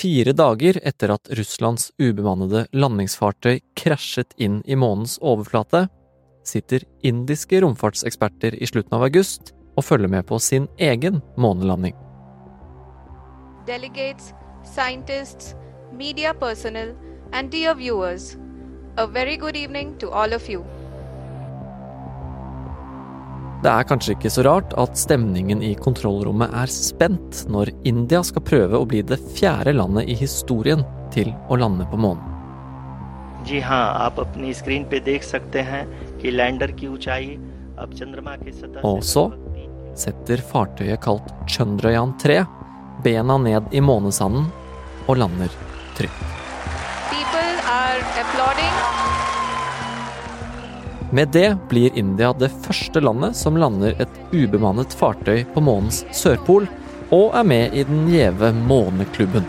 fire dager etter at Russlands ubemannede landingsfartøy krasjet inn i månens overflate, sitter indiske romfartseksperter i slutten av august og følger med på sin egen månelanding. delegates, scientists, media personnel, and dear viewers, a evening to all of you. Det er kanskje ikke så rart at stemningen i kontrollrommet er spent når India skal prøve å bli det fjerde landet i historien til å lande på månen. Og så setter fartøyet kalt Chandrayaan 3 bena ned i månesanden og lander trygt. People are applauding. Med det blir India det første landet som lander et ubemannet fartøy på månens sørpol, og er med i den gjeve måneklubben.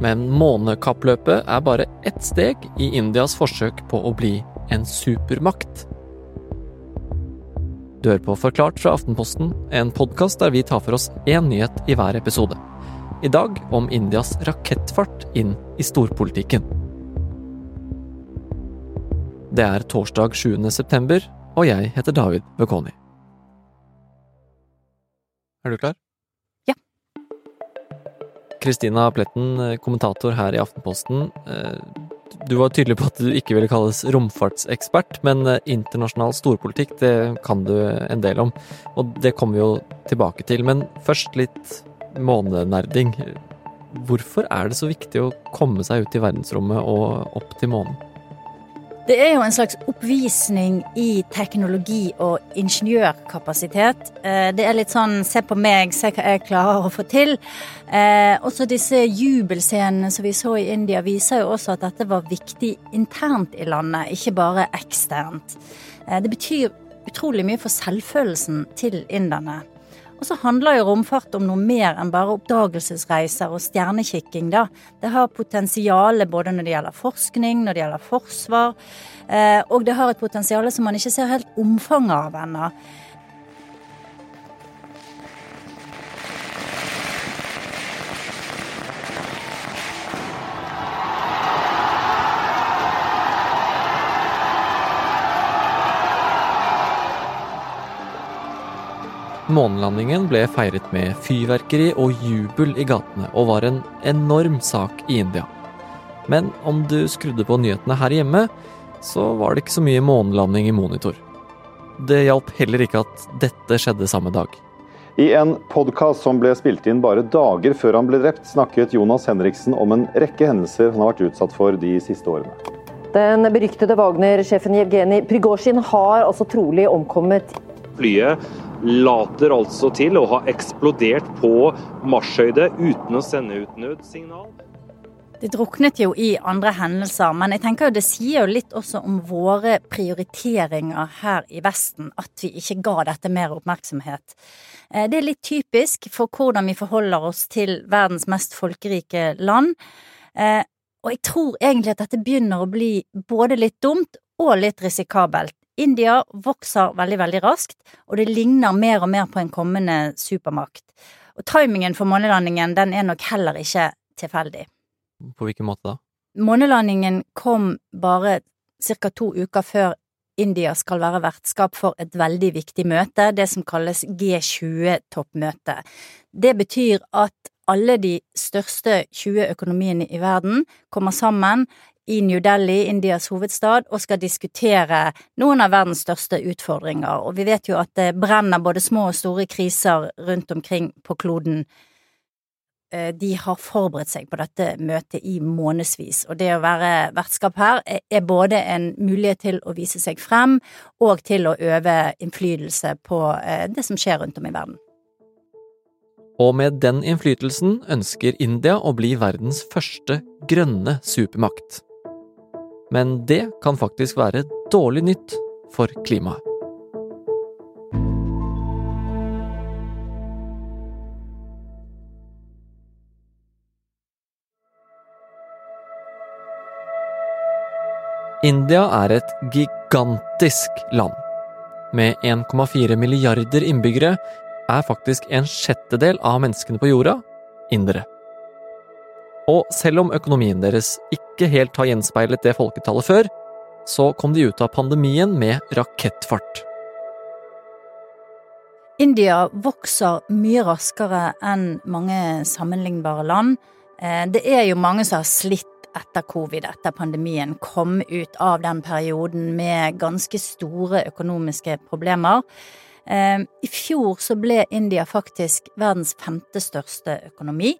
Men månekappløpet er bare ett steg i Indias forsøk på å bli en supermakt. Du hører på Forklart fra Aftenposten, en podkast der vi tar for oss én nyhet i hver episode. I dag om Indias rakettfart inn i storpolitikken. Det er torsdag 7. september, og jeg heter David Bekoni. Er du klar? Ja. Kristina Pletten, kommentator her i Aftenposten. Eh, Du var tydelig på at du ikke ville kalles romfartsekspert, men eh, internasjonal storpolitikk, det kan du en del om. Og det kommer vi jo tilbake til. Men først litt månenerding. Hvorfor er det så viktig å komme seg ut i verdensrommet og opp til månen? Det er jo en slags oppvisning i teknologi og ingeniørkapasitet. Eh, Det er litt sånn se på meg, se hva jeg klarer å få til. Eh, også disse jubelscenene som vi så i India, viser jo også at dette var viktig internt i landet, ikke bare eksternt. Eh, Det betyr utrolig mye for selvfølelsen til inderne. Og så handler jo romfart om noe mer enn bare oppdagelsesreiser og stjernekikking, da. Det har potensial både når det gjelder forskning, når det gjelder forsvar, eh, og det har et potensial som man ikke ser helt omfanget av ennå. Månelandingen ble feiret med fyrverkeri og jubel i gatene, og var en enorm sak i India. Men om du skrudde på nyhetene her hjemme, så var det ikke så mye månelanding i monitor. Det hjalp heller ikke at dette skjedde samme dag. I en podkast som ble spilt inn bare dager før han ble drept, snakket Jonas Henriksen om en rekke hendelser han har vært utsatt for de siste årene. Den beryktede Wagner-sjefen Jevgenij Prigozjin har altså trolig omkommet Flyet later altså til å ha eksplodert på marsjhøyde uten å sende ut nødsignal. Det druknet jo i andre hendelser, men jeg tenker jo det sier jo litt også om våre prioriteringer her i Vesten, at vi ikke ga dette mer oppmerksomhet. Eh, Det er litt typisk for hvordan vi forholder oss til verdens mest folkerike land. Eh, Og jeg tror egentlig at dette begynner å bli både litt dumt og litt risikabelt. India vokser veldig, veldig raskt, og det ligner mer og mer på en kommende supermakt. Og timingen for månelandingen den er nok heller ikke tilfeldig. På hvilken måte da? Månelandingen kom bare ca. to uker før India skal være vertskap for et veldig viktig møte, det som kalles G20-toppmøte. Det betyr at alle de største 20 økonomiene i verden kommer sammen i New Delhi, Indias hovedstad, og skal diskutere noen av verdens største utfordringer. Og vi vet jo at det brenner både små og store kriser rundt omkring på kloden. Eh, De har forberedt seg på dette møtet i månedsvis, og det å være vertskap her er- både en mulighet til å vise seg frem og til å øve innflytelse på eh, det som skjer rundt om i verden. Og med den innflytelsen ønsker India å bli verdens første grønne supermakt. Men det kan faktisk være dårlig nytt for klimaet. India er et gigantisk land. med 1,4 milliarder innbyggere, er faktisk en sjettedel av menneskene på jorda indere. Og selv om økonomien deres ikke helt har gjenspeilet det folketallet før, så kom de ut av pandemien med rakettfart. India vokser mye raskere enn mange sammenlignbare land. Eh, det er jo mange som har slitt etter covid, etter pandemien, kom ut av den perioden med ganske store økonomiske problemer. Eh, I fjor så ble India faktisk verdens femte største økonomi.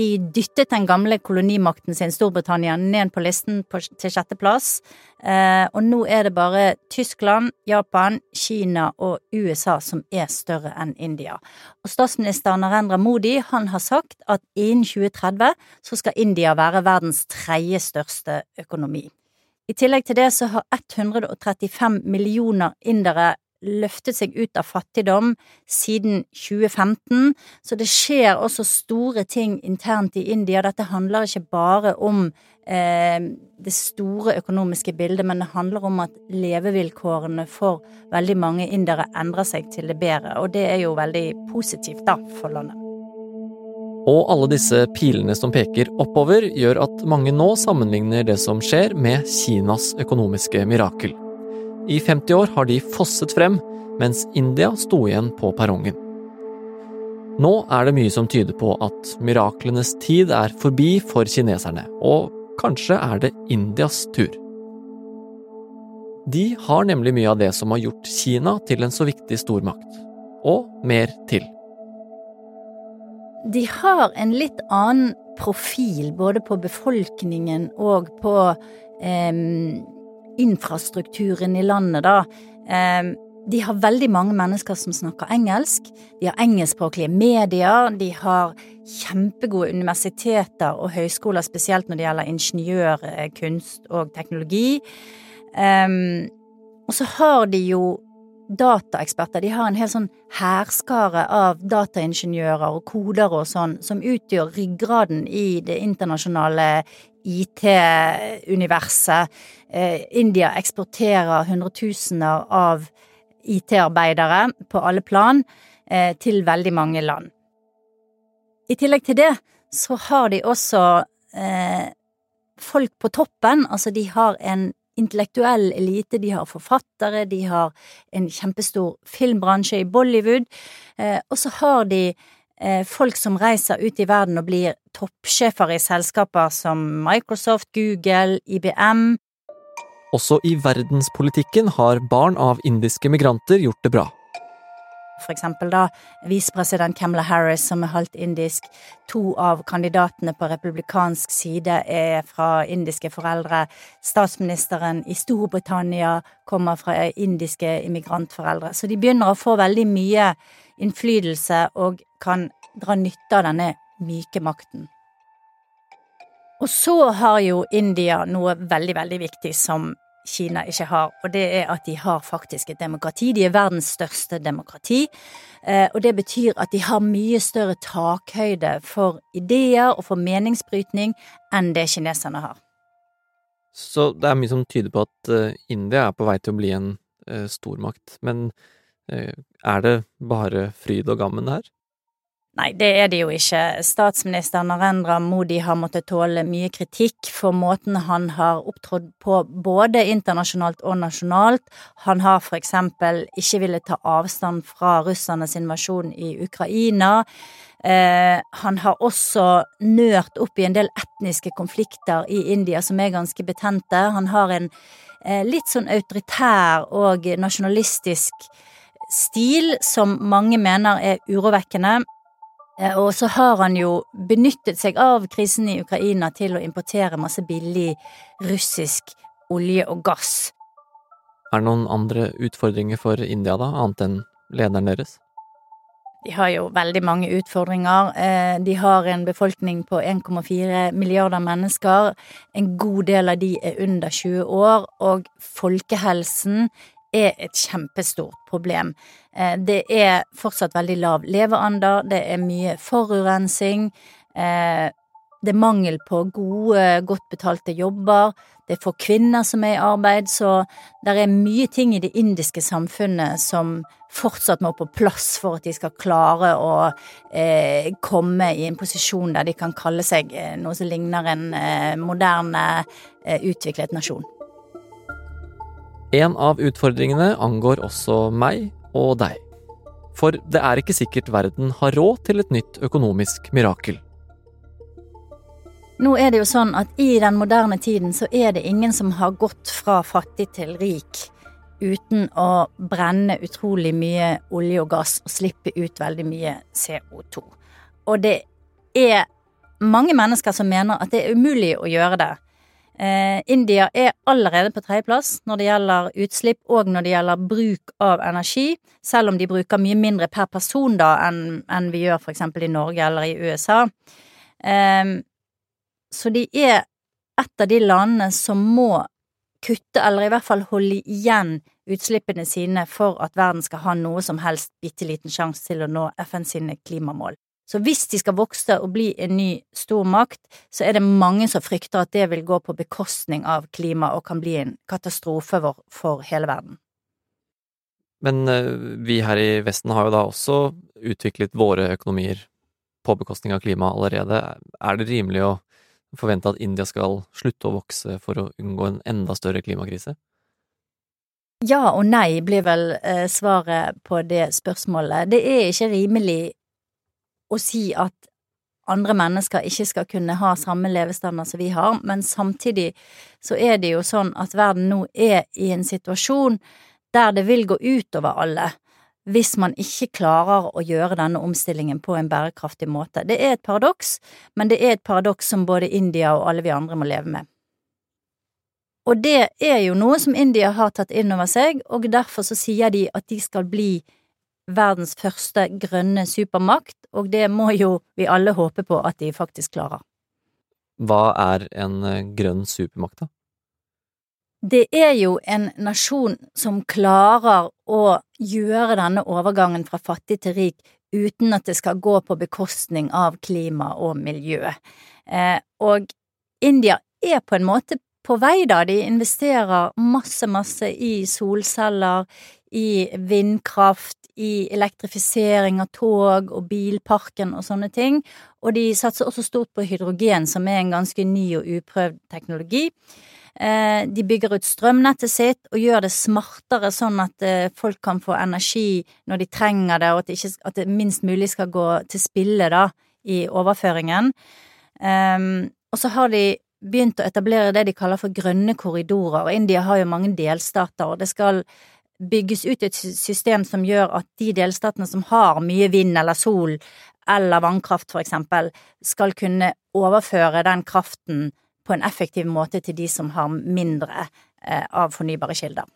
De dyttet den gamle kolonimakten sin, Storbritannia, ned på listen på, til sjetteplass. Eh, og nå er det bare Tyskland, Japan, Kina og USA som er større enn India. Og statsminister Narendra Modi han har sagt at innen 2030 så skal India være verdens tredje største økonomi. I tillegg til det så har 135 millioner indere løftet seg ut av fattigdom siden 2015, så det skjer også store ting internt i India. Dette handler ikke bare om eh, det store økonomiske bildet, men det handler om at levevilkårene for veldig mange indere endrer seg til det bedre, og det er jo veldig positivt da for landet. Og alle disse pilene som peker oppover, gjør at mange nå sammenligner det som skjer med Kinas økonomiske mirakel. I 50 år har de fosset frem, mens India sto igjen på perrongen. Nå er det mye som tyder på at miraklenes tid er forbi for kineserne, og kanskje er det Indias tur. De har nemlig mye av det som har gjort Kina til en så viktig stormakt, og mer til. De har en litt annen profil, både på befolkningen og på eh, infrastrukturen i landet, da. Ehm, de har veldig mange mennesker som snakker engelsk. De har engelskspråklige medier. De har kjempegode universiteter og høyskoler, spesielt når det gjelder ingeniør, eh, kunst og teknologi. Um, og så har de jo dataeksperter. De har en hel sånn hærskare av dataingeniører og koder og sånn, som utgjør ryggraden i det internasjonale IT-universet. Eh, India eksporterer hundretusener av IT-arbeidere på alle plan eh, til veldig mange land. I tillegg til det så har de også eh, folk på toppen, altså de har en intellektuell elite, de har forfattere, de har en kjempestor filmbransje i Bollywood, eh, og så har de Eh, folk som reiser ut i verden og blir toppsjefer i selskaper som Microsoft, Google, IBM. Også i verdenspolitikken har barn av indiske migranter gjort det bra. For eksempel da visepresident Kamala Harris, som er halvt indisk. To av kandidatene på republikansk side er fra indiske foreldre. Statsministeren i Storbritannia kommer fra indiske immigrantforeldre. Så de begynner å få veldig mye innflytelse og kan dra nytte av denne myke makten. Og så har jo India noe veldig, veldig viktig som Kina ikke har, og det er at de har faktisk et demokrati. De er verdens største demokrati, eh, og det betyr at de har mye større takhøyde for ideer og for meningsbrytning enn det kineserne har. Så det er mye som tyder på at eh, India er på vei til å bli en eh, stormakt, men er det bare fryd og gammen her? Nei, det er det jo ikke. Statsminister Narendra Modi har måttet tåle mye kritikk for måten han har opptrådt på både internasjonalt og nasjonalt. Han har for eksempel ikke villet ta avstand fra russernes invasjon i Ukraina. Eh, han har også nørt opp i en del etniske konflikter i India som er ganske betente. Han har en eh, litt sånn autoritær og nasjonalistisk stil som mange mener er urovekkende. Eh, og så har han jo benyttet seg av krisen i Ukraina til å importere masse billig russisk olje og gass. Er det noen andre utfordringer for India, da, annet enn lederen deres? De har jo veldig mange utfordringer. Eh, de har en befolkning på 1,4 milliarder mennesker. En god del av de er under 20 år, og folkehelsen er et kjempestort problem. Eh, det er fortsatt veldig lav levealder, det er mye forurensing, eh, det er mangel på gode, godt betalte jobber, det er få kvinner som er i arbeid, så det er mye ting i det indiske samfunnet som fortsatt må på plass for at de skal klare å eh, komme i en posisjon der de kan kalle seg eh, noe som ligner en eh, moderne, eh, utviklet nasjon. En av utfordringene angår også meg og deg. For det er ikke sikkert verden har råd til et nytt økonomisk mirakel. Nå er det jo sånn at i den moderne tiden så er det ingen som har gått fra fattig til rik uten å brenne utrolig mye olje og gass og slippe ut veldig mye CO2. Og det er mange mennesker som mener at det er umulig å gjøre det. Eh, India er allerede på tredjeplass når det gjelder utslipp og når det gjelder bruk av energi, selv om de bruker mye mindre per person da enn, enn vi gjør for eksempel i Norge eller i USA. Eh, så de er et av de landene som må kutte, eller i hvert fall holde igjen utslippene sine for at verden skal ha noe som helst bitte liten sjanse til å nå FN sine klimamål. Så hvis de skal vokse og bli en ny stormakt, så er det mange som frykter at det vil gå på bekostning av klima og kan bli en katastrofe for hele verden. Men eh, vi her i Vesten har jo da også utviklet våre økonomier på bekostning av klima allerede. Er det rimelig å forvente at India skal slutte å vokse for å unngå en enda større klimakrise? Ja og nei blir vel eh, svaret på det spørsmålet. Det er ikke rimelig å si at andre mennesker ikke skal kunne ha samme levestandard som vi har, men samtidig så er det jo sånn at verden nå er i en situasjon der det vil gå utover alle hvis man ikke klarer å gjøre denne omstillingen på en bærekraftig måte. Det er et paradoks, men det er et paradoks som både India og alle vi andre må leve med. Og det er jo noe som India har tatt inn over seg, og derfor så sier de at de skal bli verdens første grønne supermakt, og det må jo vi alle håpe på at de faktisk klarer. Hva er en eh, grønn supermakt, da? det er jo en nasjon som klarer å gjøre denne overgangen fra fattig til rik uten at det skal gå på bekostning av klima og miljø. Eh, og India er på en måte på vei, da. De investerer masse, masse i solceller, i vindkraft, i elektrifisering av tog og bilparken og sånne ting. Og de satser også stort på hydrogen, som er en ganske ny og uprøvd teknologi. Eh, de bygger ut strømnettet sitt og gjør det smartere, sånn at eh, folk kan få energi når de trenger det, og at det, ikke, at det minst mulig skal gå til spille da, i overføringen. Um, og så har de begynt å etablere det de kaller for grønne korridorer. og India har jo mange delstater, og det skal bygges ut et system som gjør at de delstatene som har mye vind eller sol eller vannkraft, for eksempel, skal kunne overføre den kraften på en effektiv måte til de som har mindre eh, av fornybare kilder.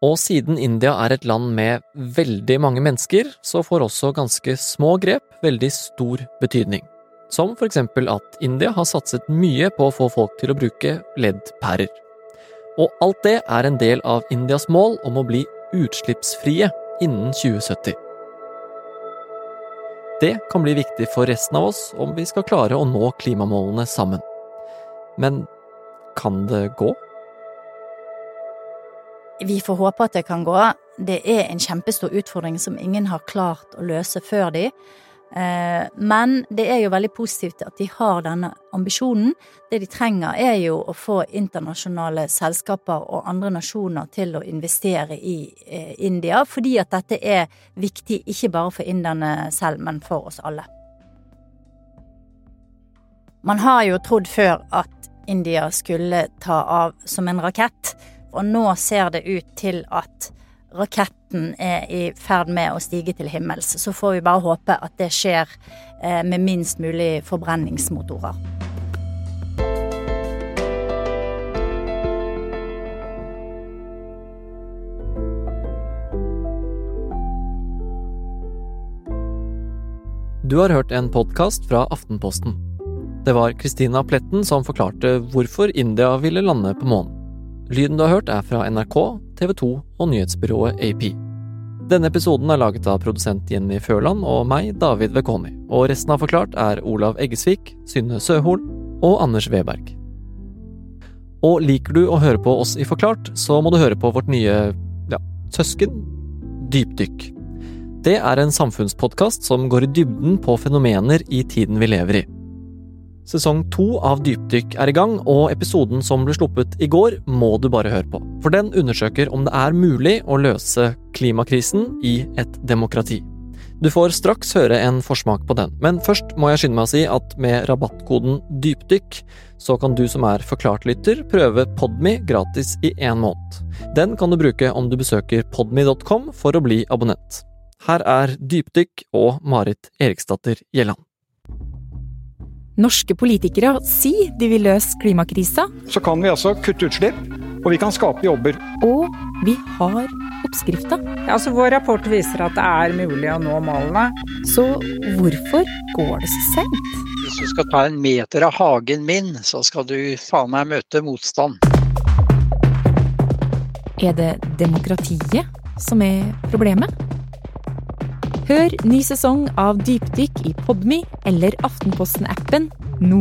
Og siden India er et land med veldig mange mennesker, så får også ganske små grep veldig stor betydning. Som eksempel at India har satset mye på å få folk til å bruke LED-pærer. Og alt det er en del av Indias mål om å bli utslippsfrie innen 2070. Det kan bli viktig for resten av oss om vi skal klare å nå klimamålene sammen. Men kan det gå? Vi får håpe at det kan gå. Det er en kjempestor utfordring som ingen har klart å løse før de. Eh, men det er jo veldig positivt at de har denne ambisjonen. Det de trenger, er jo å få internasjonale selskaper og andre nasjoner til å investere i eh, India, fordi at dette er viktig ikke bare for inderne selv, men for oss alle. Man har jo trodd før at India skulle ta av som en rakett, og nå ser det ut til at raketten er i ferd med å stige til himmels. Så får vi bare håpe at det skjer eh, med minst mulig forbrenningsmotorer. Du har hørt en podkast fra Aftenposten. Det var Christina Pletten som forklarte hvorfor India ville lande på månen. Lyden du har hørt er fra NRK, TV 2 og nyhetsbyrået AP. Denne episoden er laget av produsent Jenny Førland og meg, David Vekoni, og resten av Forklart er Olav Eggesvik, Synne Søhol og Anders Weberg. Og liker du å høre på oss i Forklart, så må du høre på vårt nye ja, søsken Dypdykk. Det er en samfunnspodkast som går i dybden på fenomener i tiden vi lever i. Sesong to av Dypdykk er i gang, og episoden som ble sluppet i går, må du bare høre på. For den undersøker om det er mulig å løse klimakrisen i et demokrati. Du får straks høre en forsmak på den, men først må jeg skynde meg å si at med rabattkoden DYPDYKK, så kan du som er forklart-lytter prøve Podme gratis i én måned. Den kan du bruke om du besøker podme.com for å bli abonnent. Her er Dypdykk og Marit Eriksdatter Gjelland. Norske politikere sier de vil løse klimakrisa. Så kan vi altså kutte utslipp, og vi kan skape jobber. Og vi har oppskrifta. Altså, vår rapport viser at det er mulig å nå målene. Så hvorfor går det så sent? Hvis du skal ta en meter av hagen min, så skal du faen meg møte motstand. Er det demokratiet som er problemet? Hør ny sesong av Dypdykk i Podmy eller Aftenposten-appen nå.